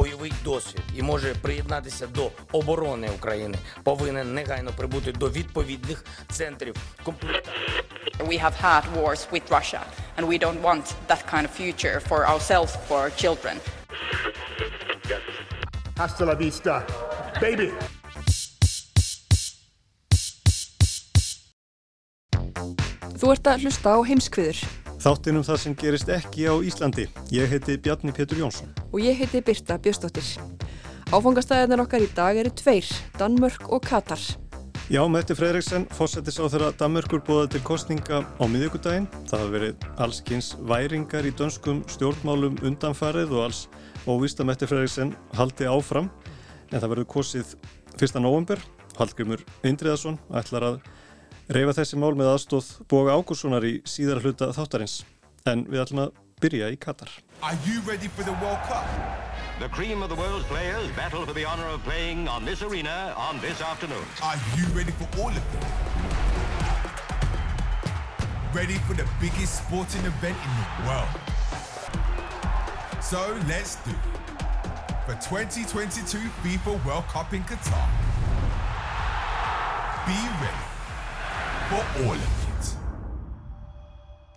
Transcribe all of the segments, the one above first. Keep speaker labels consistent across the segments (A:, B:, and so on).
A: Бойовий досвід і може приєднатися до оборони України, повинен негайно прибути до відповідних центрів.
B: We have had wars with Russia, and we don't want that kind of future for ourselves, for our children.
C: Hasta la vista, baby!
D: Þú ert að hlusta á heimskviður.
E: Þáttinum það sem gerist ekki á Íslandi. Ég heiti Bjarni Pétur Jónsson.
D: Og ég heiti Birta Bjöstóttir. Áfangastæðinar okkar í dag eru tveir, Danmörk og Katar.
E: Já, Mette Fredriksen, fórsetis á þeirra Danmörkur búða til kostninga á miðjögudaginn. Það hafa verið allskynns væringar í dönskum stjórnmálum undanfarið og alls óvist að Mette Fredriksen haldi áfram. En það verður kosið 1. november. Hallgrimur Indriðarsson ætlar að reyfa þessi mál með aðstóð Boga Ágúrssonar í síðara hluta þáttarins. En við ætlum að byrja í Katar.
F: Are you ready for the World Cup?
G: The cream of the world's players battle for the honor of playing on this arena on this afternoon.
F: Are you ready for all of it? Ready for the biggest sporting event in the world? So let's do it. For 2022 FIFA World Cup in Qatar. Be ready of it.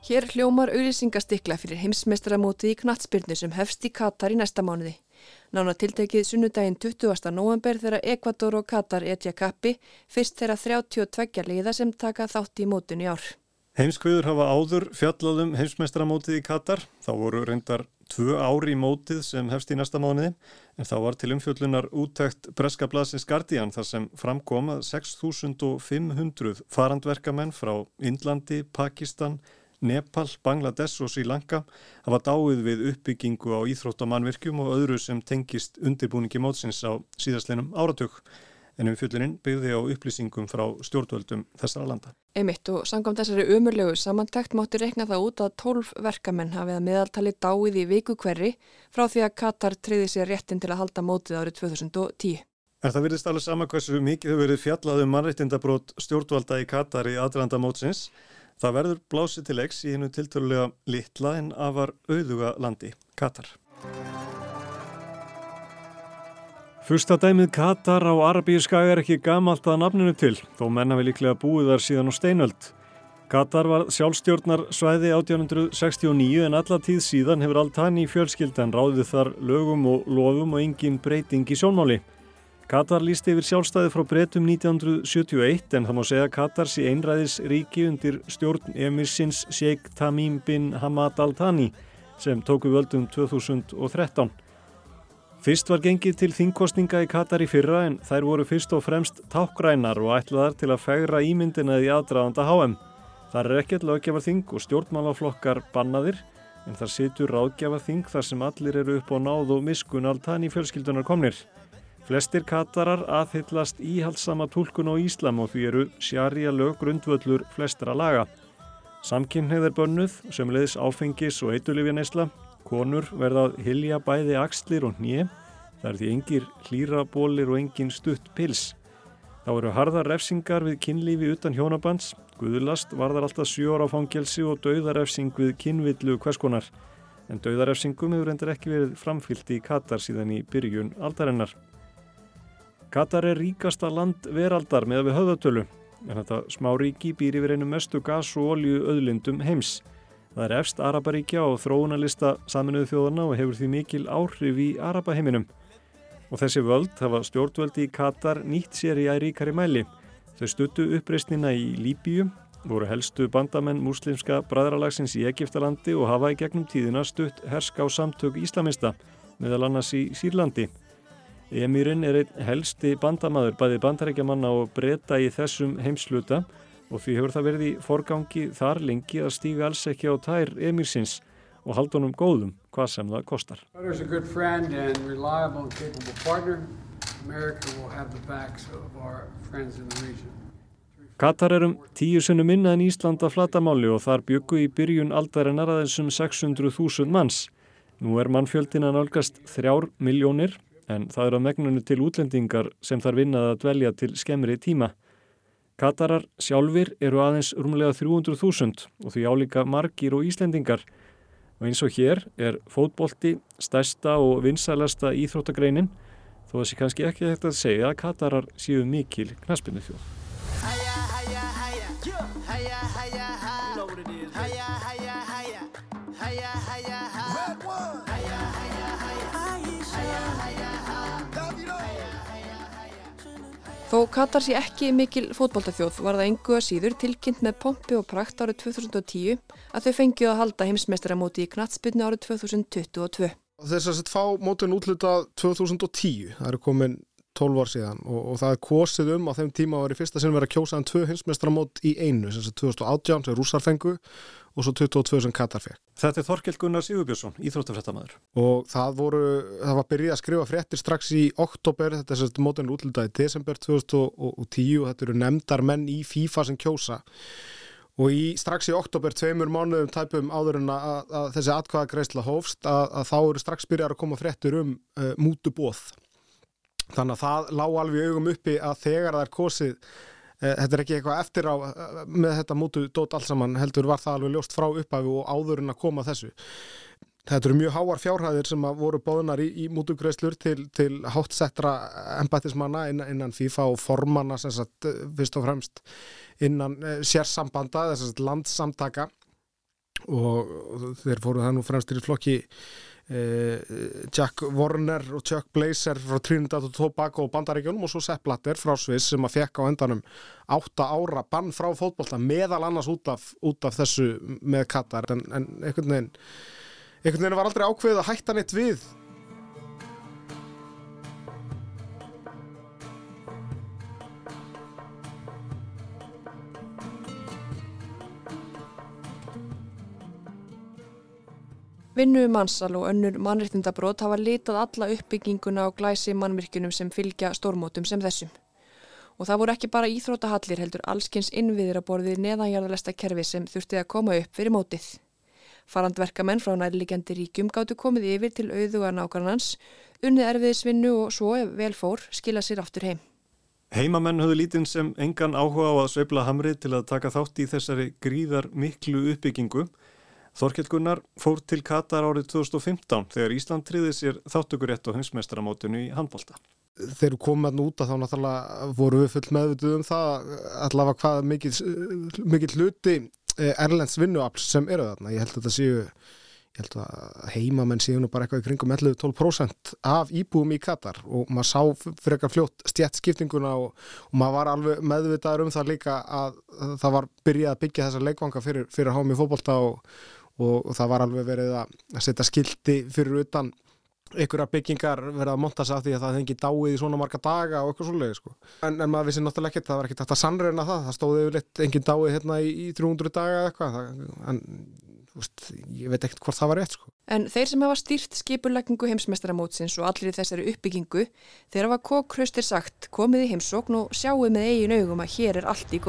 D: Hér hljómar auðlýsingastikla fyrir heimsmeistaramótið í knatsbyrnu sem hefst í Katar í næsta mánuði. Nána tiltekið sunnudaginn 20. november þegar Ekvator og Katar etja kappi fyrst þeirra 32 liða sem taka þátt í mótun í ár.
E: Heimskviður hafa áður fjallaðum heimsmeistaramótið í Katar. Þá voru reyndar tvö ári í mótið sem hefst í næsta mánuði en þá var til umfjöllunar úttækt Breska Blasins Guardian þar sem framkom að 6500 farandverkamenn frá Indlandi, Pakistan, Nepal, Bangladesh og Sri Lanka hafa dáið við uppbyggingu á íþróttamannvirkjum og öðru sem tengist undirbúningi mótsins á síðastleinum áratug en umfjölluninn byggði á upplýsingum frá stjórnvöldum þessara landa.
D: Emitt og sangam þessari umurlegu samantækt mátti rekna það út að 12 verkamenn hafið að meðaltali dáið í viku hverri frá því að Katar treyði sér réttin til að halda mótið árið 2010.
E: Er það virðist alveg sama hversu mikið hefur verið fjallað um mannreittindabrót stjórnvalda í Katar í aðranda mótsins? Það verður blásið til leiks í hennu tiltölulega litla en afar auðuga landi, Katar. Fyrsta dæmið Katar á Arabíuskaga er ekki gamalt að nafninu til, þó menna við líklega búið þar síðan á steinöld. Katar var sjálfstjórnar svæði 1869 en alla tíð síðan hefur Altani fjölskyldan ráðið þar lögum og lofum og engin breyting í sjónmáli. Katar lísti yfir sjálfstæði frá breytum 1971 en það má segja Katars í einræðis ríki undir stjórn emirsins Sheikh Tamim bin Hamad Al-Thani sem tóku völdum 2013. Fyrst var gengið til þingkostninga í Katar í fyrra en þær voru fyrst og fremst tákgrænar og ætlaðar til að fegra ímyndina í aðdraðanda HM. Þar er ekkert löggefarþing og stjórnmálaflokkar bannaðir en þar situr ráðgjafarþing þar sem allir eru upp á náð og miskun altan í fjölskyldunar komnir. Flestir Katarar aðhyllast íhaldsama tólkun á Íslam og því eru sjarja lög grundvöllur flestra laga. Samkynneið er bönnuð, sem leiðis áfengis og eitulifja neysla Konur verðað hilja bæði axlir og nýje, það er því engir hlýrabólir og engin stutt pils. Þá eru harðar refsingar við kynlífi utan hjónabands, guðlast varðar alltaf sjóra á fangelsi og dauðarefsing við kynvillu hverskonar. En dauðarefsingum hefur endur ekki verið framfyllt í Katar síðan í byrjun aldarinnar. Katar er ríkasta land veraldar með við höfðatölu, en þetta smá ríki býr yfir einu mestu gas og olju öðlindum heims. Það er efst Araparíkja og þróunarlista saminuðu þjóðana og hefur því mikil áhrif í Arapaheiminum. Og þessi völd hafa stjórnvöldi í Katar nýtt sér í æríkari mæli. Þau stuttu uppreysnina í Líbíu, voru helstu bandamenn muslimska bræðralagsins í Egiptalandi og hafa í gegnum tíðina stutt herska á samtök íslamista, meðal annars í Sýrlandi. Emirinn er einn helsti bandamaður bæði bandarækjamanna og breyta í þessum heimsluta og því hefur það verið í forgangi þar lengi að stíga alls ekki á tær emirsins og halda honum góðum hvað sem það kostar. Katar er um tíu sunnu minna en Ísland að flatamáli og þar byggu í byrjun aldarinnar aðeins um 600.000 manns. Nú er mannfjöldin að nálgast þrjár miljónir en það er á megnunu til útlendingar sem þar vinnað að dvelja til skemmri tíma. Katarar sjálfur eru aðeins rúmlega 300.000 og því álíka margir og Íslendingar. Og eins og hér er fótbolti stærsta og vinsælasta íþróttagreinin þó að sé kannski ekki þetta að segja að Katarar séu mikil knaspinu þjóð.
D: Þó Katar sé ekki mikil fótboltaþjóð var það engu að síður tilkynnt með pompi og prakt árið 2010 að þau fengið að halda heimsmeistaramóti í knatsbyrnu árið 2022.
H: Þess að fá mótin útlutað 2010, það eru komin 12 ár síðan og, og það er kosið um á þeim tíma að vera í fyrsta sinn verið að kjósa en tvö heimsmeistramót í einu, sem er 2018 sem rússar fengu og svo 22 sem Katar fekk.
E: Þetta er Þorkell Gunnar Sigurbjörnsson, íþróttafrættamæður.
H: Og það voru, það var byrjið að skrifa fréttir strax í oktober, þetta er sérst mótin útlutað í desember 2010 og þetta eru nefndar menn í FIFA sem kjósa og í, strax í oktober, tveimur mánuðum tæpum áður en að, að þessi atkvæða greiðsla hófst, að, að þá eru strax byrjar að koma fréttir um uh, mútubóð þannig að það lág alveg augum uppi að þegar það er kosið þetta er ekki eitthvað eftir á uh, með þetta mútu dót alls saman heldur var það alveg ljóst frá upphafi og áður en að koma þessu. Þetta eru mjög háar fjárhæðir sem voru bóðunar í, í mútugreislur til, til hátsettra embætismanna innan, innan FIFA og formanna sagt, fyrst og fremst innan eh, sérsambanda, þess að landsamtaka og þeir fóru það nú fremst í flokki eh, Jack Warner og Chuck Blazer frá Trinidad og Tobago og Bandaríkjónum og svo Sepp Blatter frá Sviss sem að fekk á endanum átta ára bann frá fótbolta meðal annars út af, út af þessu með Katar. En, en einhvern veginn einhvern veginn var aldrei ákveðið að hætta neitt við
D: Vinnu mannsal og önnur mannréttindabrót hafa litað alla uppbygginguna á glæsi mannvirkjunum sem fylgja stórmótum sem þessum. Og það voru ekki bara íþrótahallir heldur allskins innviðir að borðið neðanjarðalesta kerfi sem þurfti að koma upp fyrir mótið. Farandverkamenn frá nærligjandi ríkjum gáttu komið yfir til auðuga nákvæmans, unnið erfiðisvinnu og svo ef vel fór skila sér aftur heim.
E: Heimamenn höfðu lítinn sem engan áhuga á að sveibla hamrið til að taka þátt í þessari gríðar miklu uppbyggingu. Þorkell Gunnar fór til Katar árið 2015 þegar Ísland triði sér þáttökurétt á heimsmeistaramótinu í handbólta.
H: Þegar við komum að núta þá náttúrulega voru við full meðvituð um það allavega hvað mikið, hluti Erlends vinnuafl sem eru þarna. Ég held að þetta séu, ég held að heimamenn séu nú bara eitthvað í kringum 11-12% af íbúum í Katar og maður sá eitthvað fljótt stjættskiptinguna og, og maður var alveg meðvitaður um það líka að það var byrjað að byggja þessa leikvanga fyrir, fyrir hámi fókbólta og, og, og það var alveg verið að setja skildi fyrir utan einhverjar byggingar verið að monta sig af því að það hengi dáið í svona marga daga og eitthvað svolítið sko. en, en maður vissi náttúrulega ekkert, það var ekkert hægt að sannreina það það stóði yfirleitt engin dáið hérna í, í 300 daga eitthvað það, en veist, ég veit ekkert hvort það var rétt sko.
D: En þeir sem hafa stýrt skipurleggingu heimsmeistaramótsins og allir í þessari uppbyggingu þeir hafa kókraustir sagt komið í heimsókn og sjáu með eigin augum að hér er allt í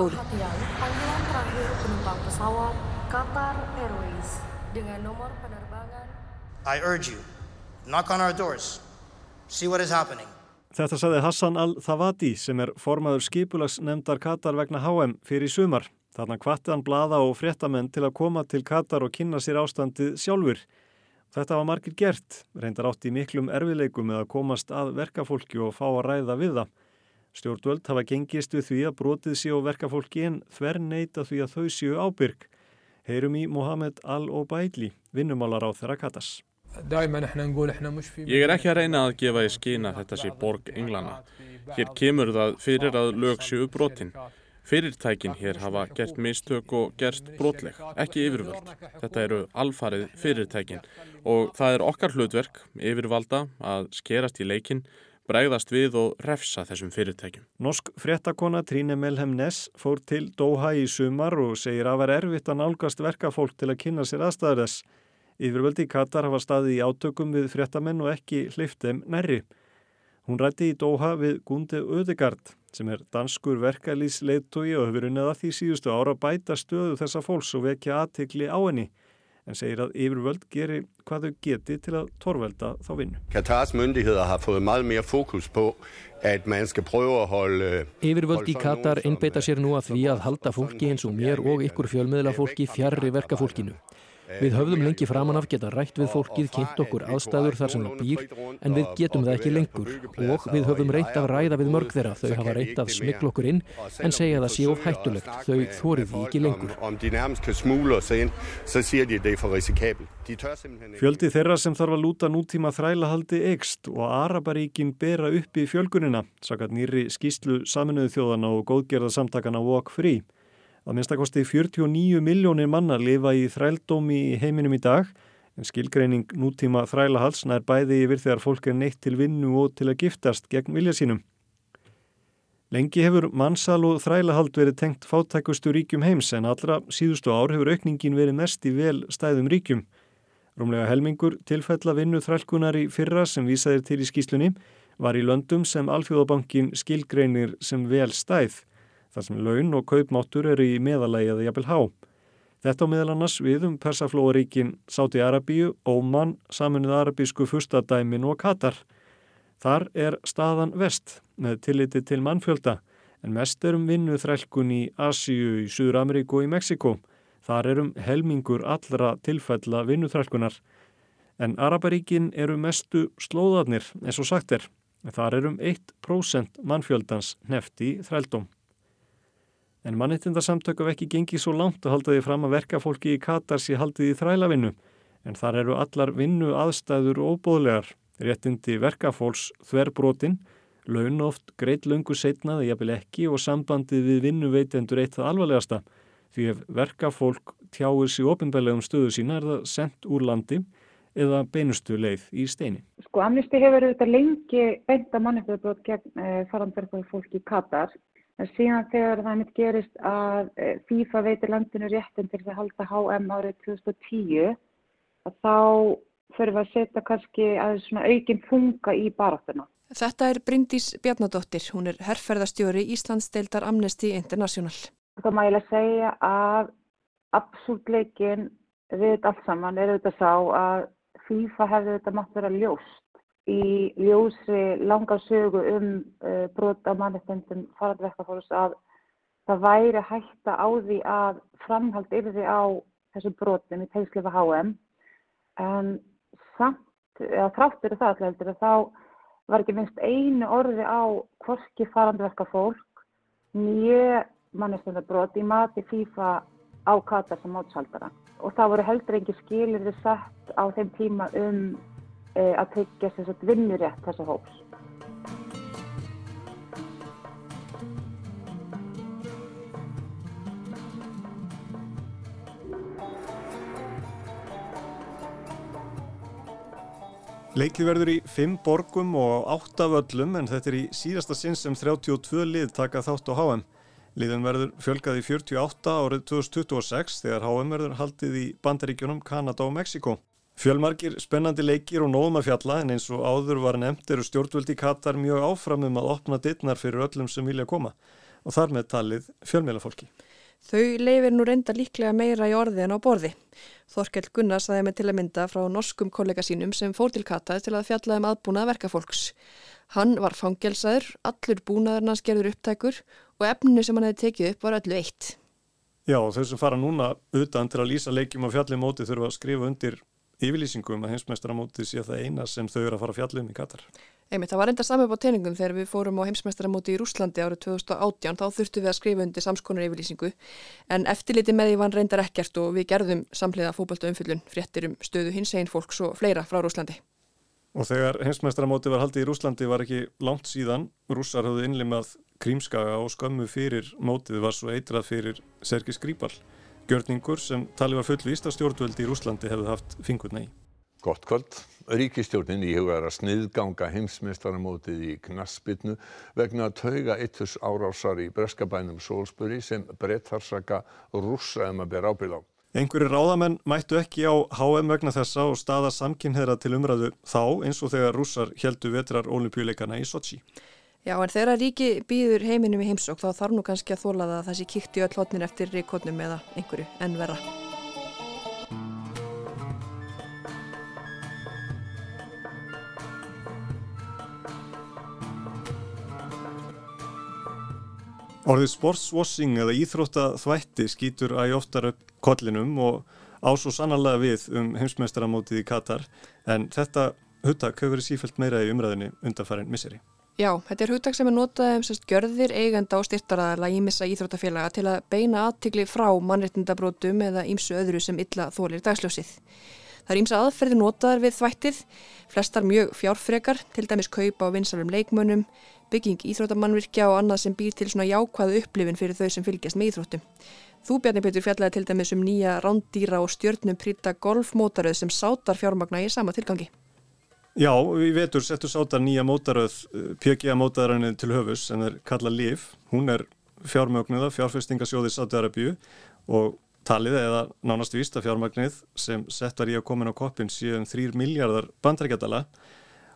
D: góðu.
I: I urge you knock on our doors, see what is happening.
E: Þetta saði Hassan al-Thawadi sem er formaður skipulagsnemndar Katar vegna HM fyrir sumar. Þarna hvatti hann blada og fréttamenn til að koma til Katar og kynna sér ástandið sjálfur. Þetta var margir gert, reyndar átt í miklum erfileikum með að komast að verkafólki og fá að ræða við það. Stjórnvöld hafa gengist við því að brotið séu verkafólki en þver neita því að þau séu ábyrg. Heyrum í Mohamed al-Obaidli, vinnumálar á þeirra Katars.
J: Ég er ekki að reyna að gefa í skýna þetta sé borg englana. Hér kemur það fyrir að lög séu brotin. Fyrirtækin hér hafa gert mistök og gerst brotleg, ekki yfirvöld. Þetta eru alfarið fyrirtækin og það er okkar hlutverk, yfirvalda, að skerast í leikin, bregðast við og refsa þessum fyrirtækjum.
E: Norsk fréttakona Tríne Melhem Ness fór til Doha í sumar og segir að vera erfitt að nálgast verkafólk til að kynna sér aðstæður þess. Yfirvöldi Katar hafa staðið í átökum við fréttamenn og ekki hlifteim nærri. Hún rætti í Dóha við Gundi Ödegard sem er danskur verkalýsleitói og hefur unnið að því síðustu ára bæta stöðu þessa fólks og vekja aðtikli á henni en segir að yfirvöld gerir hvað þau geti til að torvelda þá vinnu.
K: Katars myndigheder har fået meget mere fokus på at man skal prøve að holde...
L: Yfirvöld í Katar einbeita sér nú að því að halda fólki eins og mér og ykkur fjölmiðla fólki fjarrri verkafólkinu. Við höfðum lengi framan af geta rætt við fólkið, kynnt okkur aðstæður þar sem það býr, en við getum það ekki lengur. Og við höfum reynt að ræða við mörg þeirra. Þau hafa reynt að smikla okkur inn, en segja það sé of hættulegt. Þau þórið því ekki lengur.
E: Fjöldi þeirra sem þarf að lúta nútíma þrælahaldi ekst og Araparíkin bera upp í fjölgunina, sakat nýri skýslu saminuðu þjóðana og góðgerðarsamtakana Walk Free. Að minnstakosti 49 miljónir manna lifa í þrældómi í heiminum í dag en skilgreining nútíma þrælahals nær bæði yfir þegar fólk er neitt til vinnu og til að giftast gegn vilja sínum. Lengi hefur mannsal og þrælahald verið tengt fátækustu ríkjum heims en allra síðustu ár hefur aukningin verið mest í vel stæðum ríkjum. Rómlega helmingur tilfella vinnu þrælkunar í fyrra sem vísaðir til í skýslunni var í löndum sem Alþjóðabankin skilgreinir sem vel stæð þar sem laun og kaupmáttur eru í meðalagi eða jafnvel há. Þetta á meðal annars við um Persaflóaríkin, Sáti Arabíu, Óman, saminuð arabísku fustadæmin og Katar. Þar er staðan vest með tilliti til mannfjölda en mest er um vinnu þrælkun í Asíu, í Suður Ameríku og í Mexiko. Þar er um helmingur allra tilfella vinnu þrælkunar. En Araparíkin eru mestu slóðarnir eins og sagt er. Þar er um 1% mannfjöldans nefti þrældum. En mannittindarsamtöku ekki gengið svo langt að halda því fram að verka fólki í Katar sé haldið í þrælavinnu, en þar eru allar vinnu aðstæður óbóðlegar, réttindi verkafólks þverbrotin, laun oft greitt löngu setnaði jafnvel ekki og sambandið við vinnuveitendur eitt það alvarlegasta, því ef verkafólk tjáir sér ofinbælegum stöðu sína er það sendt úr landi eða beinustu leið í steini.
M: Sko amnisti hefur þetta lengi beinta mannittindarbrot gegn eh, farandverkafólk fólki í Katar En síðan þegar það mitt gerist að eh, FIFA veitir landinu réttin til að halda HM árið 2010 að þá fyrir við að setja kannski aðeins svona aukinn funga í baráttuna.
D: Þetta er Bryndís Bjarnadóttir, hún er herrferðarstjóri Íslandsdeildar Amnesty International.
M: Það má ég lega segja að absúrtleikin við allt saman er auðvitað sá að FIFA hefði þetta mátt vera ljóst í ljósi langa sögu um uh, brot á mannestendum farandverkafólks að það væri hætta á því að framhald yfir á þessu brotum í tegslefa HM en samt, eða þráttur það alltaf heldur þá var ekki minnst einu orði á hvorki farandverkafólk nýje mannestendabrót í mati FIFA á Katar sem mótshaldara og það voru heldur ekki skilir þið sett á þeim tíma um að tryggja að vinnurétt þessa hóps.
E: Leikið verður í fimm borgum og átta völlum en þetta er í síðasta sinn sem 32 lið taka þátt á HM. Liðin verður fjölgað í 48 árið 2026 þegar HM verður haldið í bandaríkjunum Kanada og Mexiko. Fjölmarkir spennandi leikir og nóðum að fjalla en eins og áður var nefnt eru stjórnvöldi Katar mjög áframum að opna dittnar fyrir öllum sem vilja koma og þar með talið fjölmjölafólki.
D: Þau leifir nú reynda líklega meira í orði en á borði. Þorkell Gunnar saði með til að mynda frá norskum kollega sínum sem fór til Katar til að fjalla um aðbúnað verkafólks. Hann var fangelsaður, allur búnaðurna skerður upptækur og efninu sem hann hefði tekið upp var öllu eitt.
E: Já, þau sem fara núna utan til að lýsa leikjum og fjallið móti þurfa að skrifa undir yfirlýsingum að heimsmeistaramóti sé það eina sem þau eru að fara að fjalla um í Katar.
D: Einmitt, það var enda saman á teiningum þegar við fórum á heimsmeistaramóti í Rúslandi árið 2018, þá þurftum við að skrifa undir samskonar yfirlýsingu, en eftirliti með því var reyndar ekkert og við gerðum samhliða fókbalta umfyllun fréttir um stöðu hins einn fólks og fleira frá Rúslandi.
E: Og þegar heimsmeistaramóti var haldið í Rúslandi var ekki langt síðan, rússar hafðu innlimað krímskaga og skömmu fyrir mótið var svo eitrað fyrir Sergis Gríbal gjörningur sem tali var fullvíst að stjórnvöldi í Rúslandi hefði haft fingurna í.
N: Gott kvöld. Ríkistjórnin íhugar að sniðganga heimsmeistaramótið í knaspitnu vegna að tauga eitturs árásar í breskabænum Sólsbury sem breyttarsaka rússa um að bera ábyrð á.
E: Einhverju ráðamenn mættu ekki á HM vegna þessa og staða samkynheðra til umræðu þá eins og þegar rússar heldu vetrar olimpíuleikana í Sochi.
D: Já, en þegar ríki býður heiminum í heimsók þá þarf nú kannski að þóla það að það sé kíkt í öll hotnin eftir ríkotnum eða einhverju en vera.
E: Orðið sportswashing eða íþróttaþvætti skýtur æg oftar upp kollinum og ás og sannarlega við um heimsmeistaramótið í Katar en þetta huttak hefur verið sífælt meira í umræðinni undanfærin misseri.
D: Já, þetta er huttak sem er notað um sérst gjörðir eigenda og styrtaraðala í missa íþróttafélaga til að beina aðtikli frá mannrettindabrótum eða ímsu öðru sem illa þólir dagsljósið. Það er ímsa aðferði notaðar við þvættið, flestar mjög fjárfrekar, til dæmis kaupa á vinsalum leikmönnum, bygging íþróttamannvirkja og annað sem býr til svona jákvæðu upplifin fyrir þau sem fylgjast með íþróttum. Þú Bjarni Petur fjallaði til dæmis um nýja rándýra og stjörnum prýta golfmótaröð sem sátar fjármagna í sama tilgangi.
E: Já, við vetur settu sátar nýja mótaröð, PGA mótaröðinni til höfus sem er kallað LIF. Hún er fjármögnuða, fjárfestingasjóði Sátiarabíu og talið eða nánast vísta fjármagnið sem sett var í að koma inn á koppin síðan 3 miljardar bandrækjadala.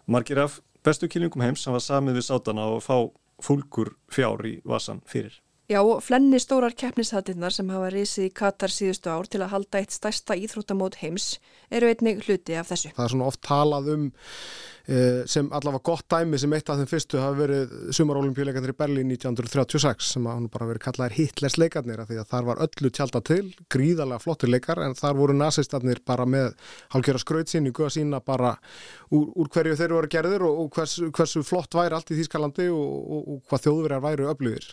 E: Margir af bestu kynlingum heims sem var samið við sátana og fá fólkur fjár í vasan fyrir.
D: Já, flenni stórar keppnishattinnar sem hafa risið í Katar síðustu ár til að halda eitt stærsta íþróttamót heims eru einnig hluti af þessu.
H: Það er svona oft talað um sem allavega gott dæmi sem eitt af þeim fyrstu hafi verið sumarolimpíuleikandir í Berlín 1936 sem hann bara verið kallaðir Hitlers leikarnir því að þar var öllu tjálta til, gríðarlega flottir leikar en þar voru nazistarnir bara með hálfgjörða skrautsinn í guða sína bara úr, úr hverju þeir voru gerðir og, og hvers, hversu flott væri allt í Þýskalandi og, og, og hvað þjóðverjar væri öflugir.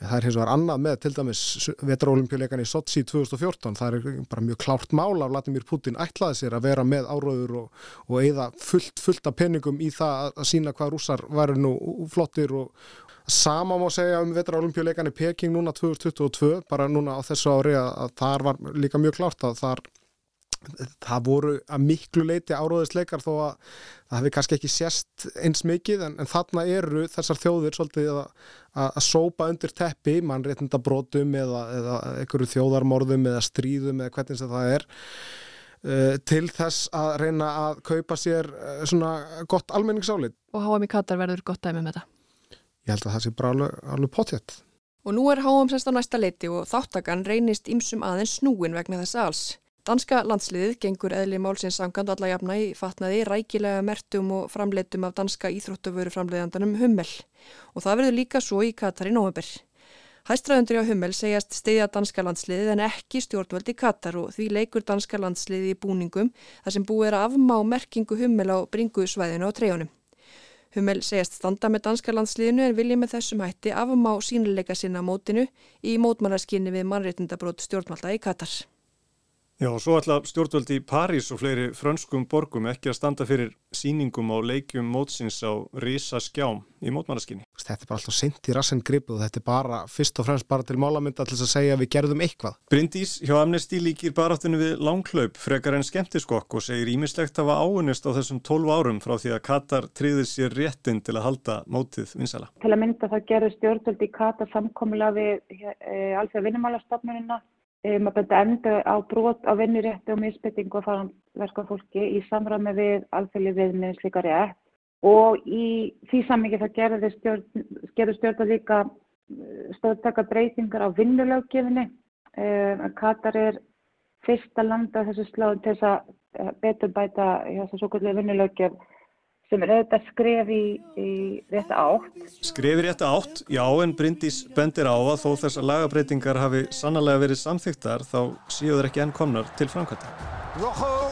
H: Það er hins vegar annað með til dæmis vetarolimpíuleikan í Sochi 2014. Það er bara mjög klárt mál af Vladimir Putin ætlaði sér að vera með áraður og, eigða fullt, fullt af peningum í það að sína hvað rússar væri nú flottir og sama má segja um vetarolimpíuleikan í Peking núna 2022, bara núna á þessu ári að, þar var líka mjög klárt að þar það voru að miklu leiti áróðisleikar þó að það hefði kannski ekki sérst eins mikið en, en þarna eru þessar þjóðir svolítið að, að, að sópa undir teppi, mannréttinda brotum eða, eða einhverju þjóðarmorðum eða stríðum eða hvernig sem það er til þess að reyna að kaupa sér uh, svona gott almenningsálið.
D: Og HM í Katar verður gott dæmi með þetta?
H: Ég held að það sé bara alveg, alveg potjett.
D: Og nú er HM semst á næsta leiti og þáttakan reynist ymsum aðeins snúin vegna þess alls. Danska landsliðið gengur eðli málsins samkand alla jafna í fatnaði rækilega mertum og framleitum af danska íþróttavöru framleiðandanum Hummel og það verður líka svo í Katar í nóvember. Hæstraðundur á Hummel segjast stiðja danska landsliðið en ekki stjórnvöld í Katar og því leikur danska landsliðið í búningum þar sem búið er að afmá merkingu Hummel á bringusvæðinu á treyjunum. Hummel segjast standa með danska landsliðinu en vilji með þessum hætti afmá sínileika sinna mótinu í mótmannarskinni við mannréttindabrót stjórnvalda í Katar.
E: Já, og svo ætla stjórnvöldi í París og fleiri frönskum borgum ekki að standa fyrir síningum á leikjum mótsins á Rísa skjám í mótmannaskinni.
H: Þetta er bara alltaf sent í rassen grip og þetta er bara fyrst og fremst bara til málamynda til að segja að við gerðum eitthvað.
E: Bryndís hjá Amnesty líkir baráttunni við langklaup frekar en skemmtiskokk og segir ímislegt að var áunist á þessum 12 árum frá því að Katar tríði sér réttin til að halda mótið vinsala.
M: Til að mynda það gerður stjórnvöldi í Katar samkomiðlega við e, vinnumálastofnunina um að benda enda á brot á vinnurétti og misbyttingu og faranverka fólki í samræmi við alþjóðli viðmið slíka rétt og í því samingi það gerður stjórn, stjórn að líka stóðtaka breytingar á vinnulöggefinni. Um, Katar er fyrsta landa þessu sláðum til þess að betur bæta þessu svo kvöldlega vinnulöggef sem er auðvitað skref í, í rétta átt.
E: Skref í rétta átt, já, en Bryndís bendir á að þó þess að lagabreitingar hafi sannlega verið samþygtar þá séu þeir ekki enn komnar til framkvæmta.
O: Rojo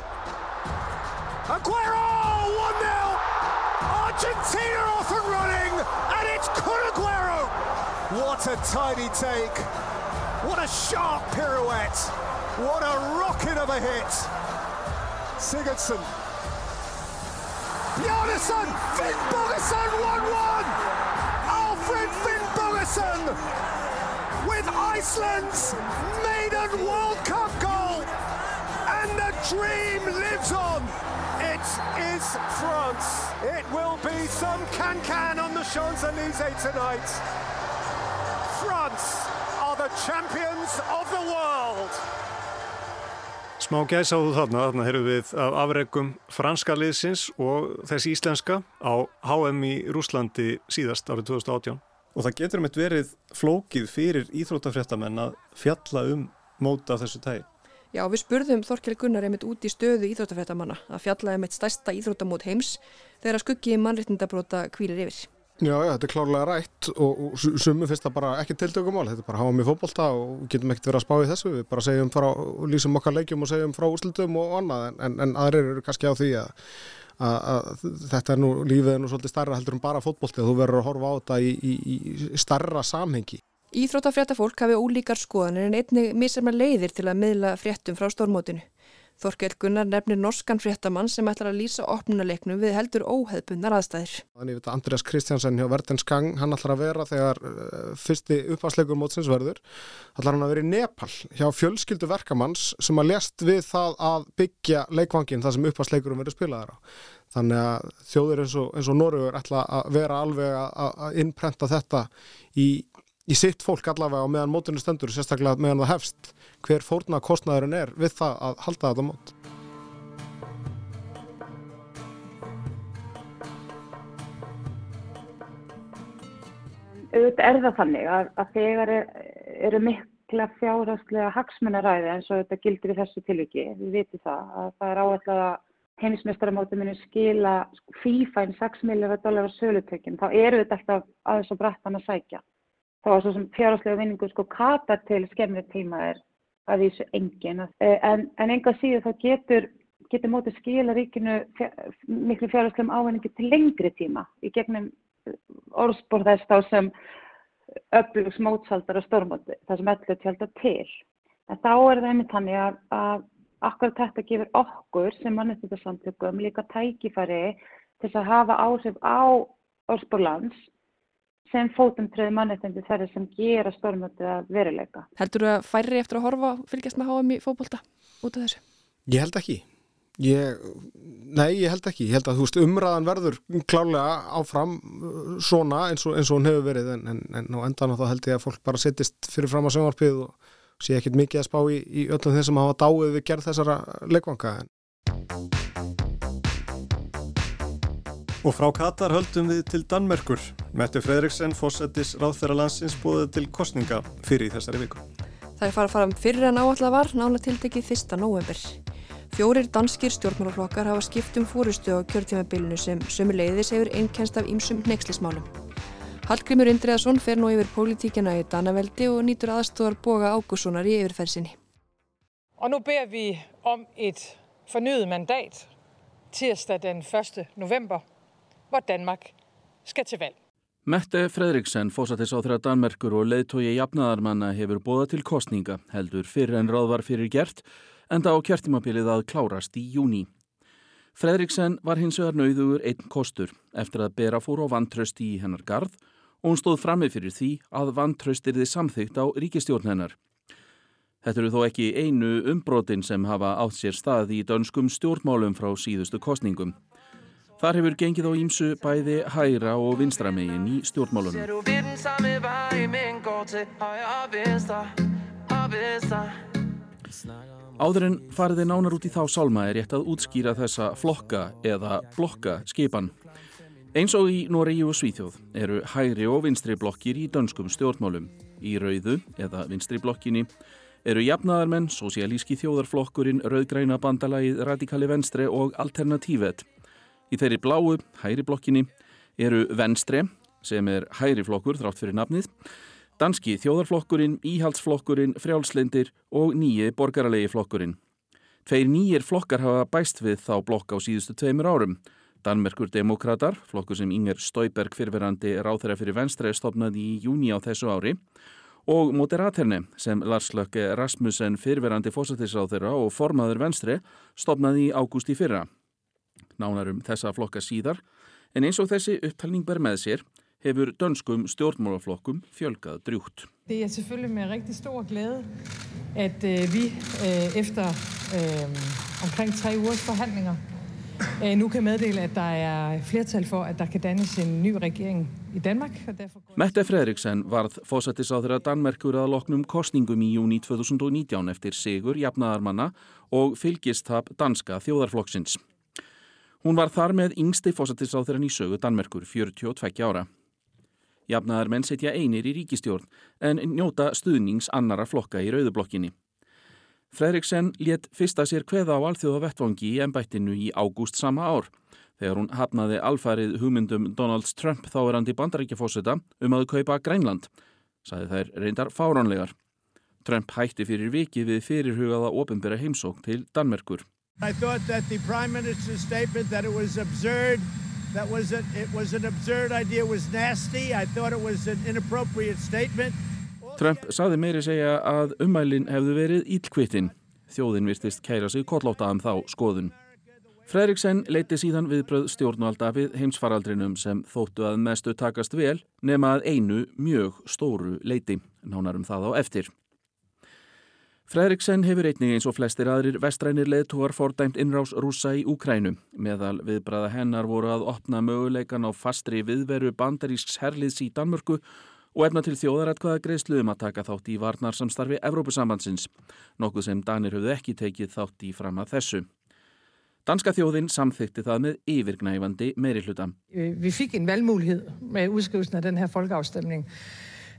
O: Aguero 1-0 Argentina off and running and it's Kun Aguero. What a tiny take. What a sharp pirouette. What a rocket of a hit. Sigurdsson Bjarnason, Finn Bogason 1-1! Alfred Finn Bogason with Iceland's maiden World Cup goal! And the dream lives on! It is France. It will be some can-can on the Champs-Élysées tonight. France are the champions of the world.
E: Smá þú þarna, þarna heyrðum við af afregum franska liðsins og þessi íslenska á HM í Rúslandi síðast árið 2018. Og það getur um eitt verið flókið fyrir íþrótafréttamenn að fjalla um móta þessu tægi.
D: Já, við spurðum Þorkjell Gunnar einmitt út í stöðu íþróttafréttamanna að fjalla einmitt stærsta íþróttamót heims þegar að skuggi mannreitnindabróta kvílir yfir.
H: Já, já, þetta er klárlega rætt og, og sumu finnst það bara ekki tiltökumál, þetta er bara að hafa mig fókbólta og getum ekkert verið að spá í þessu, við bara segjum frá, lýsum okkar leikjum og segjum frá úrslutum og annað en, en, en aðrir eru kannski á því að, að, að þetta er nú, lífið er nú svolítið starra heldur en bara fótbólti og þú verður að horfa á þetta í, í, í starra samhengi.
D: Íþróttafréttafólk hafi ólíkar skoðanir en einnig misarmar leiðir til að miðla fréttum frá stórmótinu. Þorkell Gunnar nefnir norskan fréttamann sem ætlar að lýsa opnuleiknum við heldur óheðbundnar aðstæðir.
H: Þannig að Andreas Kristjansen hjá Vertensgang, hann ætlar að vera þegar uh, fyrsti uppvarsleikur mótsins verður, ætlar hann að vera í Nepal hjá fjölskyldu verkamanns sem að lest við það að byggja leikvangin þar sem uppvarsleikurum verður spilaðar á. Þannig að þjóður eins og, og Norröður ætla að vera alveg að innprenta þetta í í sitt fólk allavega og meðan mótunni stendur sérstaklega meðan það hefst hver fórna kostnæðurinn er við það að halda þetta mót
M: auðvitað er það þannig að, að þegar er, eru mikla fjárhastlega hagsmunaræði eins og þetta gildir í þessu tilviki, við vitum það að það er áallega heimismestaramóti muni skila inn 6 miljardar dólar á sölutökjum, þá eru þetta alltaf aðeins og brættan að sækja. Þá er svo sem fjárhastlega vinningu sko kata til skemmri tíma er að því þessu engin. En, en enga síðu þá getur, getur mótið skila ríkinu fjár, miklu fjárhastlegum ávinningi til lengri tíma í gegnum orðspór þess þá sem öflugs mótsaldar og stórmóti, það sem öllu tjálta til. En þá er það einmitt þannig að, að akkurat þetta gefur okkur sem mannettindarsamtökum líka tækifæri til að hafa áhrif á orðspórlands sem fótum tröði mannettindu þeirri sem gera stórmóti að veruleika.
D: Heldur þú að færri eftir að horfa fylgjast með HM í fókbólta út af þessu?
H: Ég held ekki. Ég, nei, ég held ekki. Ég held að þú veist umræðan verður klálega áfram uh, svona eins og, eins og hún hefur verið en, en, en á endan þá held ég að fólk bara sittist fyrir fram á sjónvarpið og sé ekkert mikið að spá í, í öllum þeim sem hafa dáið við gerð þessara leikvanga.
E: Og frá Katar höldum við til Danmerkur. Mette Fredriksen, fósettis ráðferra landsins, búið til kostninga fyrir þessari viku.
D: Það er farað fara fyrir en áallega var nála tiltekið 1. november. Fjórir danskir stjórnmálaflokkar hafa skipt um fórustu á kjörtímabilinu sem sömuleiðis hefur einnkenst af ýmsum nexlismálum. Hallgrimur Indriðarsson fer nú yfir pólitíkina í Danaveldi og nýtur aðstofar boga Ágússonar í yfirferðsinni.
P: Og nú ber vi om et fornyet mandat tirsdag den 1. november, hvor Danmark skal til valg.
Q: Mette Fredriksen, þeirra Danmerkur og leiðtói jafnaðarmanna hefur bóða til kostninga, heldur fyrir en ráð var fyrir gert, enda á kjertimabilið að klárast í júni. Fredriksen var hins vegar nauðugur einn kostur eftir að bera fór á vantraust í hennar garð og hún stóð frammi fyrir því að vantraustirði samþygt á ríkistjórn hennar. Þetta eru þó ekki einu umbrotin sem hafa átt sér stað í dönskum stjórnmálum frá síðustu kostningum. Þar hefur gengið á ímsu bæði hæra og vinstramegin í stjórnmálunum. Áður en fariði nánar út í þá sálma er rétt að útskýra þessa flokka eða blokka skipan. Eins og í Noregi og Svíþjóð eru hægri og vinstri blokkir í dönskum stjórnmálum. Í rauðu eða vinstri blokkinni eru jafnaðarmenn, sosialíski þjóðarflokkurinn, rauðgræna bandalagið, radikali venstre og alternatívet. Í þeirri bláu, hægri blokkinni, eru venstre, sem er hægri flokkur þrátt fyrir nafnið, danski þjóðarflokkurinn, íhaldsflokkurinn, frjálslindir og nýji borgaralegi flokkurinn. Tveir nýjir flokkar hafa bæst við þá blokk á síðustu tveimur árum. Danmerkur Demokrater, flokkur sem Inger Stauberg fyrirverandi ráþæra fyrir venstre stopnaði í júni á þessu ári og Moderaterne sem Lars Lökke Rasmussen fyrirverandi fósættisráþæra og formaður venstre stopnaði í ágúst í fyrra nánarum þessa flokka síðar, en eins og þessi upptalning ber með sér hefur dönskum stjórnmálaflokkum fjölgað drjúkt.
P: Det er selvfølgelig med rigtig stor glæde, at øh, vi øh, efter øh, omkring tre ugers forhandlinger øh, nu kan meddele, at der er flertal for, at der kan dannes en ny regering i Danmark. Derfor...
Q: Mette Fredriksen varð fósættisáþurra Danmerkur að loknum kostningum í júni 2019 eftir sigur jafnaðarmanna og fylgistap danska þjóðarflokksins. Hún var þar með yngsti fósættisáþurran í sögu Danmerkur, 42 ára. Jafnaðar menn setja einir í ríkistjórn en njóta stuðnings annara flokka í rauðublokkinni. Fredriksen let fyrsta sér hveða á alþjóða vettvangi í ennbættinu í ágúst sama ár þegar hún hafnaði alfarið hugmyndum Donald Trump þáverandi bandaríkjafósita um að kaupa Grænland, saði þær reyndar fáránlegar. Trump hætti fyrir viki við fyrirhugaða ofinbæra heimsók til Danmerkur.
R: I thought that the Prime Minister's statement that it was absurd, that was a, it was an absurd idea, was nasty. I thought it was an inappropriate statement.
Q: Trump saði meiri segja að umælinn hefðu verið ílkvittin. Þjóðin virtist kæra sig kollótaðum þá skoðun. Fredriksen leiti síðan viðbröð stjórnvalda við heimsfaraldrinum sem þóttu að mestu takast vel nema að einu mjög stóru leiti, nánarum það á eftir. Fredriksen hefur einnig eins og flestir aðrir vestrænir leðtúar fordæmt innrás rúsa í Úkrænu. Meðal viðbræða hennar voru að opna möguleikan á fastri viðveru bandarísks herliðs í Danmörku og efna til þjóðaratkvæða greiðslu um að taka þátt í varnarsamstarfi Evrópusambandsins, nokkuð sem Danir höfðu ekki tekið þátt í fram að þessu. Danska þjóðin samþykti það með yfirgnæfandi meiri hluta.
P: Vi fik en valgmulighed med udskrivelsen af den her folkeafstemning.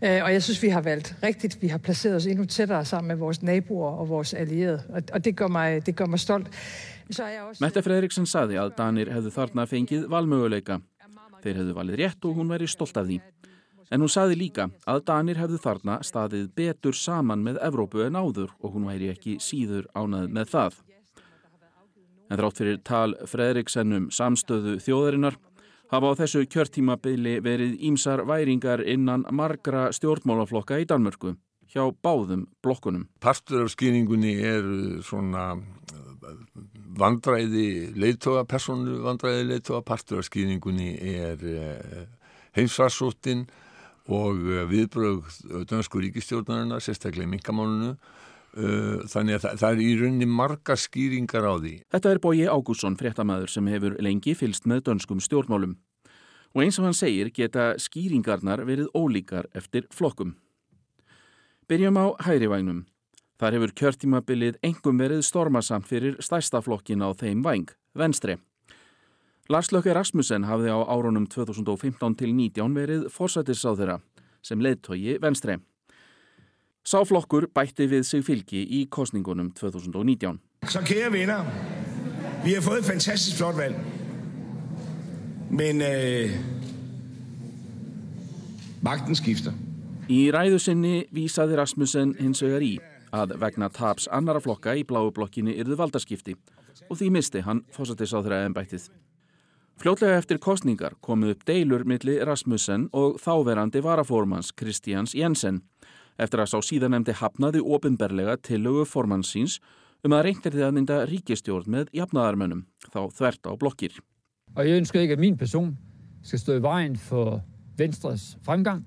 P: Øh, og jeg synes, vi har valgt rigtigt. Vi har placeret os endnu tættere sammen med vores naboer og vores allierede. Og det gør mig, det gør mig stolt.
Q: Også... Mette Fredriksen saði að Danir hefðu þarna fengið valmöguleika. Þeir hefðu valið rétt og hún væri stolt af því. En hún saði líka að Danir hefðu þarna staðið betur saman með Evrópu en áður og hún væri ekki síður ánað með það. En þrátt fyrir tal Fredriksennum samstöðu þjóðarinnar hafa á þessu kjörtímabili verið ímsar væringar innan margra stjórnmálaflokka í Danmörku hjá báðum blokkunum.
N: Partur af skýringunni er svona vandræði leittóa, persónu vandræði leittóa, partur af skýringunni er eh, heimsfarsóttin og eh, viðbröð dönsku ríkistjórnarina, sérstaklega minkamálunu þannig að það, það er í rauninni marga skýringar á því.
Q: Þetta er Bóji Ágússon, fréttamaður sem hefur lengi fylst með dönskum stjórnmálum og eins og hann segir geta skýringarnar verið ólíkar eftir flokkum. Byrjum á hærivægnum. Þar hefur kjörtímabilið engum verið stormasamt fyrir stærsta flokkin á þeim væng, venstri. Lars Lökke Rasmussen hafði á árunum 2015 til 19 verið forsættisáðura sem leittói venstri. Sáflokkur bætti við sig fylgi í kostningunum 2019.
S: Så kære venner, vi har fået et fantastisk flot valg. Men øh, magten skifter.
Q: Í ræðusinni vísaði Rasmussen hins vegar í að vegna taps annara flokka í bláu blokkinni yrðu valdaskipti og því misti hann þeirra ennbættið. Fljótlega eftir kostningar komuð upp deilur milli Rasmussen og þáverandi varafórmans Kristjáns Jensen eftir að sá síðanemdi hafnaði ofinberlega tillögu formansins um að reyndir þið að mynda ríkistjórn með jafnaðarmönnum, þá þvert á blokkir.
T: Og jeg ønsker ikke, at min person skal stå i vejen for Venstres fremgang,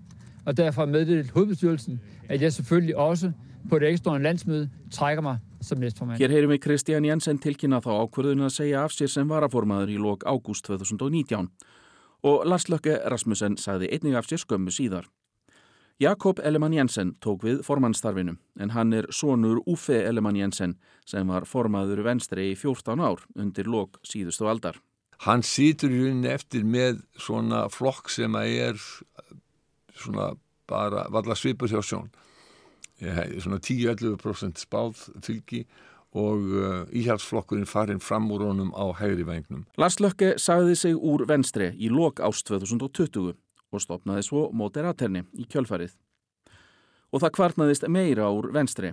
T: og derfor meddelt hovedbestyrelsen, at jeg selvfølgelig også på det ekstraordinære landsmøde trækker mig som næstformand.
Q: Hér heyrum við Kristján Jensen tilkynna þá ákvörðun að segja af sér sem varaformaður í lok ágúst 2019 og Lars Lökke Rasmussen sagði einnig af sér skömmu síðar. Jakob Ellemann Jensen tók við formannsstarfinu en hann er sonur Uffe Ellemann Jensen sem var formaður venstri í 14 ár undir lok síðustu aldar.
N: Hann sýtur í rauninni eftir með svona flokk sem að er svona bara valla svipur hjá sjón. Svona 10-11% spáð fylgi og uh, íhjálpsflokkurinn farinn fram úr honum á hægri vengnum.
Q: Lars Lökke sagði sig úr venstri í lok ást 2020 og stopnaði svo Moderaterni í kjölfarið. Og það kvartnaðist meira úr venstri.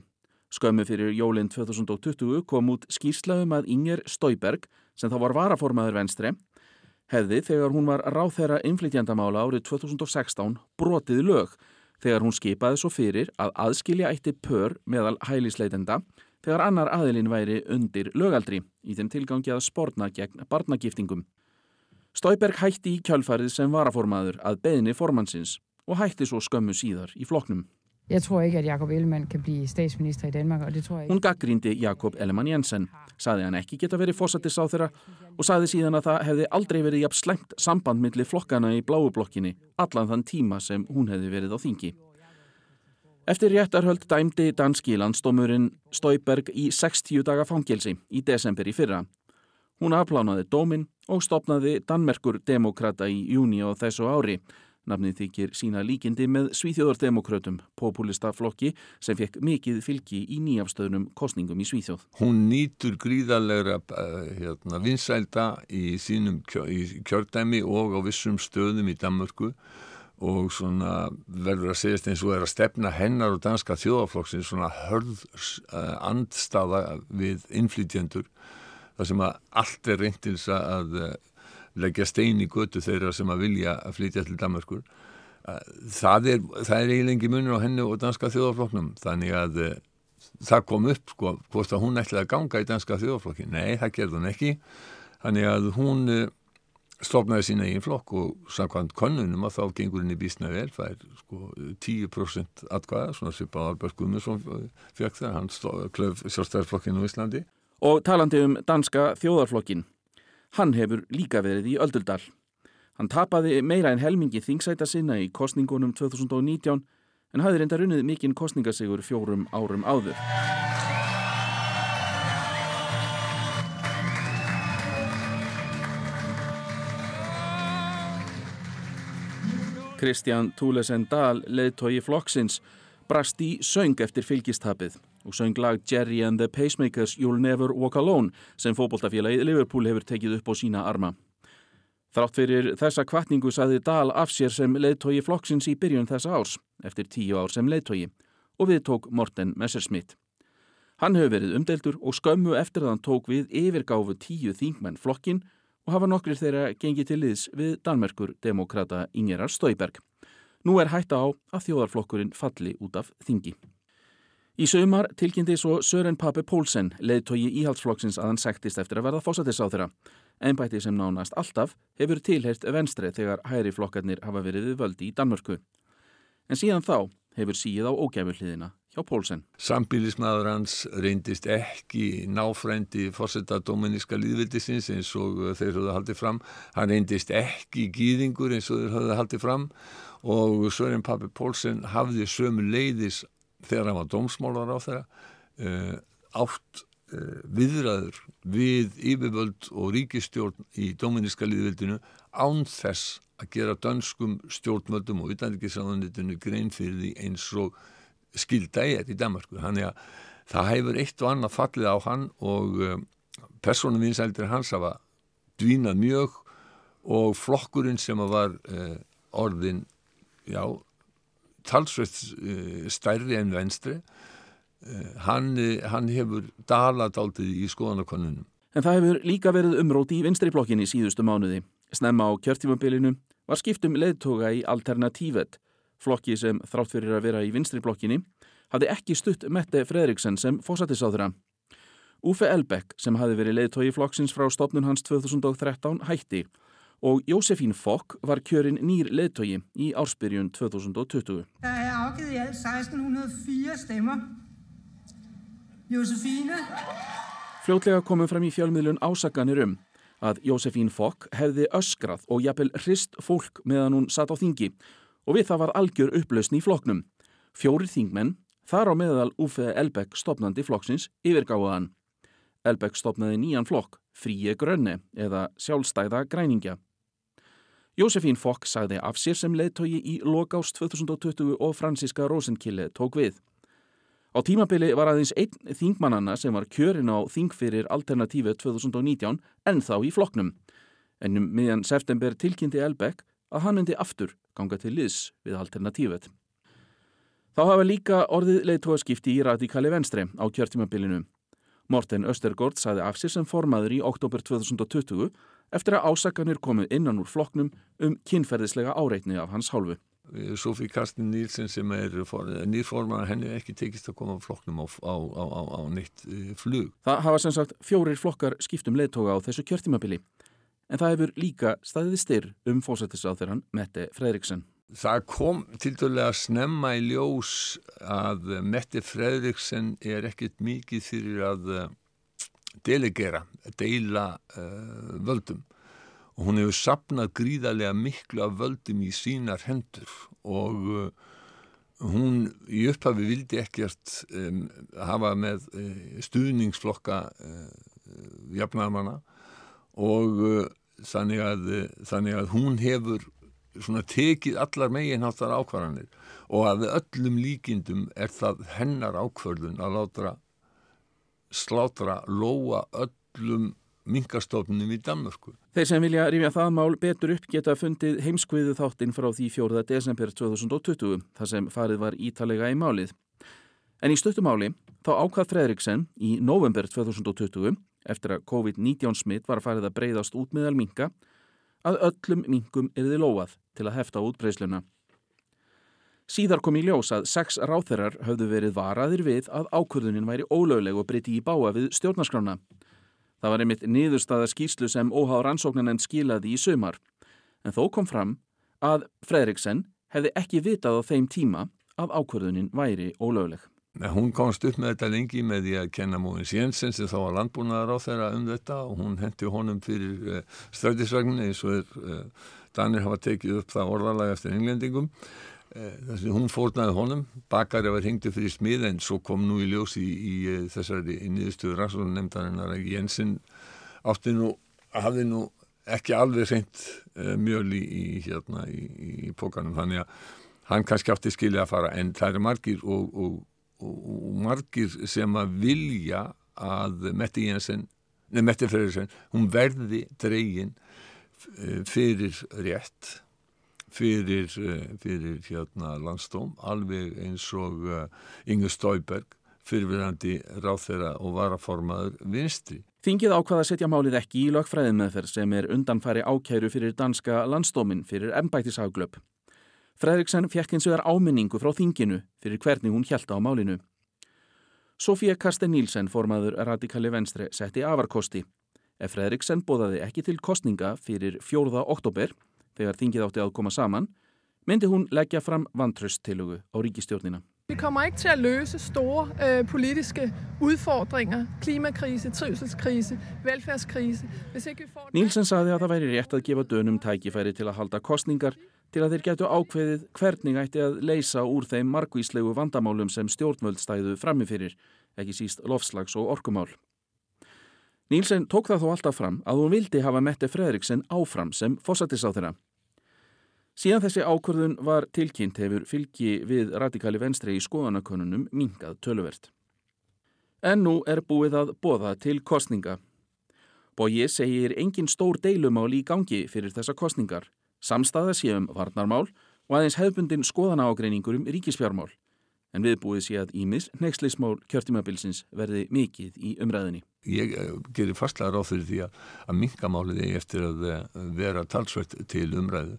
Q: Skömmu fyrir jólinn 2020 kom út skýrslaðum að Inger Stauberg, sem þá var varaformaður venstri, hefði þegar hún var ráþæra innflytjandamála árið 2016 brotið lög þegar hún skipaði svo fyrir að aðskilja eitti pör meðal hælisleitenda þegar annar aðilinn væri undir lögaldri í þeim tilgangi að spórna gegn barnagiftingum. Stauberg hætti í kjálfarið sem varaformaður að beðni formansins og hætti svo skömmu síðar í floknum.
T: Jeg tror ikke, at Jakob Ellemann kan blive statsminister i Danmark, og det tror jeg ikke.
Q: Hún gaggrindi Jakob Ellemann Jensen, saði hann ekki geta verið fósattis á þeirra og sagði síðan að það hefði aldrei verið jafn slengt samband millir flokkana í bláublokkinni allan þann tíma sem hún hefði verið á þingi. Eftir réttarhöld dæmdi danski landstómurinn Stauberg í 60 daga fangelsi í desember í fyrra. Hún afplánaði dómin og stopnaði Danmerkur demokrata í júni á þessu ári Nafnið þykir sína líkindi með Svíþjóðardemokrautum, populista flokki sem fekk mikið fylgi í nýjafstöðnum kostningum í Svíþjóð.
N: Hún nýtur gríðarlegra eh, hérna, vinsælda í sínum kjördæmi og á vissum stöðum í Danmörku og verður að segjast eins og er að stefna hennar og danska þjóðaflokksinn svona hörð uh, andstaða við innflytjendur þar sem að allt er reyndils að uh, leggja stein í götu þeirra sem að vilja að flytja til Danmarkur það er, það er eiginlega munur á hennu og danska þjóðaflokknum þannig að uh, það kom upp sko, hvort að hún ætlaði að ganga í danska þjóðaflokki nei, það gerði hún ekki. Þannig að hún stofnaði sína eigin flokk og samkvæmt konunum að þá gengur henni bísna vel. Það er sko 10% atkvæða svona svipað Albert Gummarsson fjökk það, hann klöf sjálfstæðarflokkinu í Íslandi
Q: Og talandi um danska þjóðarflokkin Hann hefur líka verið í Ölduldal. Hann tapaði meira en helmingi þingsæta sinna í kostningunum 2019 en hafði reynda runnið mikinn kostningasegur fjórum árum áður. Kristján Túlesen Dahl, leðtogi flokksins, brast í söng eftir fylgistapið og söng lag Jerry and the Pacemakers You'll Never Walk Alone sem fókbóltafélagið Liverpool hefur tekið upp á sína arma. Þrátt fyrir þessa kvartningu saði Dahl af sér sem leðtogi flokksins í byrjun þessa árs, eftir tíu ár sem leðtogi, og við tók Morten Messerschmidt. Hann hefur verið umdeltur og skömmu eftir að hann tók við yfirgáfu tíu þingmenn flokkin og hafa nokkrir þeirra gengið til liðs við Danmerkur demokrata Ingerar Stauberg. Nú er hætta á að þjóðarflokkurinn falli út af þingi. Í sögumar tilkynnti svo Sören Pape Pólsen, leðtogi íhaldsflokksins að hann sektist eftir að verða þeirra. Einbæti sem nánast alltaf hefur tilhert venstri þegar hæri flokkarnir hafa verið við völdi í Danmörku. En síðan þá hefur síð á ógæfulliðina hjá Pólsen.
N: Sambílismæður hans reyndist ekki náfrændi fórsetta dominíska líðvildisins eins og þeir höfðu haldið fram. Hann reyndist ekki gýðingur eins og þeir höfðu haldið fram og Sören Pape Pólsen hafði sömu leiðis þegar hann var dómsmálar á þeirra uh, átt uh, viðræður við yfirvöld og ríkistjórn í dominíska liðvildinu án þess að gera dönskum stjórnvöldum og utanrikiðsraðunitinu grein fyrir því eins og skilda er í Danmarku. Þannig að það hefur eitt og annað fallið á hann og um, personum vinsældir hans hafa dvínað mjög og flokkurinn sem var orðin, já, talsveit eh, stærri en venstri eh, hann, eh, hann hefur dalat aldrei í skoðanakonunum.
Q: En það hefur líka verið umróti í vinstriblokkinni síðustu mánuði. Snemma á kjörtímabilinu var skiptum leðtoga í Alternatívet, flokki sem þrátt fyrir að vera í vinstriblokkinni, hafði ekki stutt Mette Fredriksen sem fósatisáðura. Uffe Elbeck, sem hafði verið leðtogi flokksins frá stopnun hans 2013, hætti og Jósefín Fokk var kjörinn nýr leðtogi í ársbyrjun 2020.
U: Það er afgivet í alt 1604 stemmer. Jósefíne.
Q: Fljótlega komum fram í fjölmiðlun ásakanir um að Jósefín Fokk hefði öskrað og jafnvel hrist fólk meðan hún satt á þingi og við það var algjör upplausn í flokknum. Fjórir þingmenn, þar á meðal Uffe Elbeck stopnandi flokksins, yfirgáðaðan. Elbeck stopnaði nýjan flokk, Fríi Grönne eða Sjálfstæða Græningja. Jósefín Fokk sagði af sér sem leðtogi í lokást 2020 og Franziska Rosenkille tók við. Á tímabili var aðeins einn þingmannanna sem var kjörin á þingfyrir Alternatífi 2019 en þá í floknum. Ennum miðjan september tilkynnti Elbeck að hann endi aftur ganga til liðs við Alternatífet. Þá hafa líka orðið leðtogaskipti í radikali venstri á kjörtímabilinu. Morten Östergård sagði af sér sem formaður í oktober 2020 eftir að ásakanir komið innan úr floknum um kynferðislega áreitni af hans hálfu.
N: Sofí Karstin Nílsen sem er nýrforman henni ekki tekist að koma floknum á, á, á, á neitt uh, flug.
Q: Það hafa sem sagt fjórir flokkar skiptum leðtoga á þessu kjörtímabili en það hefur líka staðið styr um fósættisáþurann Mette Fredriksen.
N: Það kom til dælega að snemma í ljós að Mette Fredriksen er ekkit mikið fyrir að delegera, deila uh, völdum. Og hún hefur sapnað gríðarlega miklu af völdum í sínar hendur. Og uh, hún í upphafi vildi ekkert um, hafa með uh, stuðningsflokka jafnaðamanna og þannig að, þannig að hún hefur svona tekið allar megin áttar ákvarðanir. Og að öllum líkindum er það hennar ákvörðun að látra slátra lóa öllum minkastofnum í Danmörku.
Q: Þeir sem vilja rifja það mál betur upp geta fundið heimskviðu þáttinn frá því 4. desember 2020 þar sem farið var ítalega í málið. En í stöttumáli þá ákvað Fredriksen í november 2020 eftir að COVID-19 smitt var farið að breyðast út meðal minka að öllum minkum erði lóað til að hefta út breysluna. Síðar kom í ljós að sex ráþerar höfðu verið varaðir við að ákvörðunin væri ólögleg og breyti í báa við stjórnarskrána. Það var einmitt niðurstaða skýrslu sem óháð rannsóknarnend skilaði í sömar. En þó kom fram að Fredriksen hefði ekki vitað á þeim tíma að ákvörðunin væri ólögleg.
N: Hún komst upp með þetta lengi með því að kenna Móins Jensen sem þá var landbúnaðar á þeirra um þetta og hún hendi honum fyrir eh, strætisvagnin eins og uh, Danir hafa tekið upp það orðalag eftir englendingum Eh, þess að hún fórnaði honum bakari var hengtu fyrir smið en svo kom nú í ljós í, í, í þessari nýðustuður rannsóðan nefndarinnar að Jensen átti nú, hafði nú ekki alveg reynd uh, mjöl í, hérna í pókanum þannig að hann kannski átti skilja að fara en það er margir og, og, og, og margir sem að vilja að Metti Jensen nefn Metti Freyrisson, hún verði dregin fyrir rétt fyrir, eh, fyrir hérna landstóm alveg eins og uh, Inge Stauberg fyrirverandi ráþeira og varaformaður vinstri.
Q: Þingið ákvaða að setja málið ekki í lögfræðimeðferð sem er undanfæri ákæru fyrir danska landstómin fyrir ennbættisafglöp. Fredriksen fjekk eins og þar áminningu frá þinginu fyrir hvernig hún hjælta á málinu. Sofía Karsten Nílsen, formaður radikali venstre, setti afarkosti. Ef Fredriksen bóðaði ekki til kostninga fyrir 4. oktober þegar þingið átti að koma saman, myndi hún leggja fram vantrösttilugu á ríkistjórnina.
V: Vi kommer ikke til at løse store øh, politiske udfordringer, klimakrise, trivselskrise, velfærdskrise. Hvis ikke vi får...
Q: Nílsen saði að það væri rétt að gefa dönum tækifæri til að halda kostningar til að þeir getu ákveðið hvernig ætti að leysa úr þeim margvíslegu vandamálum sem stjórnvöld stæðu framifyrir, ekki síst lofslags og orkumál. Nílsen tók það þó alltaf fram að hún vildi hafa Mette Fredriksen áfram sem fósatisáþurra. Síðan þessi ákvörðun var tilkynnt hefur fylgi við radikali venstri í skoðanakonunum mingað töluvert. En nú er búið að bóða til kostninga. Bóji segir engin stór deilumál í gangi fyrir þessa kostningar, samstaða séum varnarmál og aðeins hefbundin skoðanaágreiningur um ríkisfjármál. En viðbúið sé að Ímis, nexlismál kjörtímabilsins verði mikið í umræðinni.
N: Ég eh, gerir fastlega ráð fyrir því að, að mingamálið er eftir að eh, vera talsvert til umræðu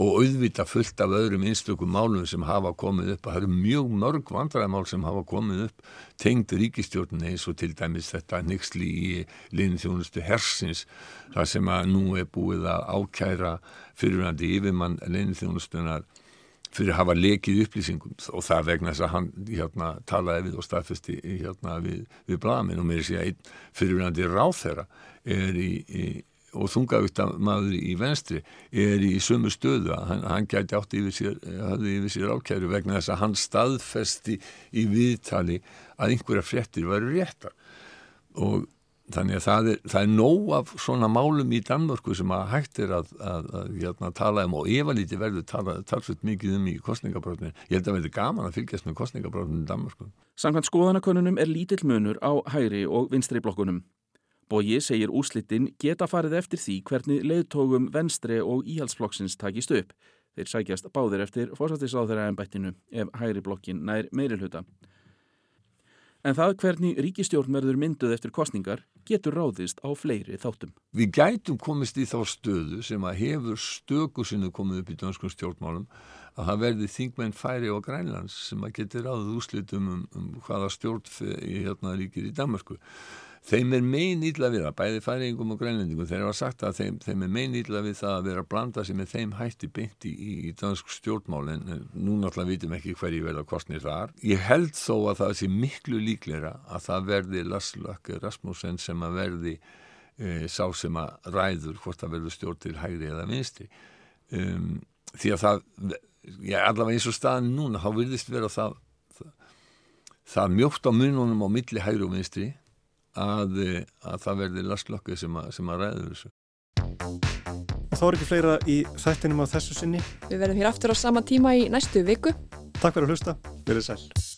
N: og auðvita fullt af öðrum einstökum málum sem hafa komið upp. Það eru mjög mörg vandræðamál sem hafa komið upp tengd ríkistjórnini eins og til dæmis þetta nixli í liðnþjónustu hersins þar sem að nú er búið að ákæra fyrirvændi yfirmann liðnþjónustunar fyrir að hafa lekið upplýsingum og það vegna þess að hann hérna, talaði við og staðfesti hérna, við, við bladaminn og mér er síðan einn í, í og þungavíkta maður í venstri er í sömu stöðu að hann, hann gæti átt yfir sér, yfir sér ákæru vegna þess að hann staðfesti í viðtali að einhverja fréttir væri réttar. Og Þannig að það er, það er nóg af svona málum í Danmörku sem að hægt er að, að, að hérna, tala um og efalíti verður talsveit mikið um í kostningabrotinu. Ég held að það verður gaman að fylgjast með kostningabrotinu í Danmörku.
Q: Samkvæmt skoðanakonunum er lítill munur á hæri og vinstri blokkunum. Bóji segir úslittin geta farið eftir því hvernig leiðtógum venstri og íhalsflokksins takist upp. Þeir sækjast báðir eftir fórsættisáþæra ennbættinu ef hæri blokkin nær meirilhuta. En það hvernig ríkistjórn verður mynduð eftir kostningar getur ráðist á fleiri þáttum.
N: Við gætum komist í þá stöðu sem að hefur stöku sinu komið upp í dönskum stjórnmálum að það verði þingmenn færi og grænlands sem að getur ráðið úslitum um, um hvaða stjórn í hérna ríkir í Danmarku. Þeim er megin ítla við það, bæði færingum og grænlendingum, þeir hafa sagt að þeim, þeim er megin ítla við það að vera að blanda sig með þeim hætti beint í, í, dansk stjórnmál en nú náttúrulega vitum ekki hverju verða kostnir þar. Ég held þó að það sé miklu líkleira að það verði Laslökk Rasmussen sem að verði e, sá sem að ræður hvort það verður stjórn til hægri eða vinstri um, því að það, já allavega eins og staðin núna, þá virðist vera það það mjótt á mununum á milli hægri og vinstri að, að það verði lastlökku sem, sem að ræður þessu.
E: Þá er ekki fleira í þættinum á þessu sinni.
D: Við verðum hér aftur á sama tíma í næstu viku.
E: Takk fyrir að hlusta. Verðið sæl.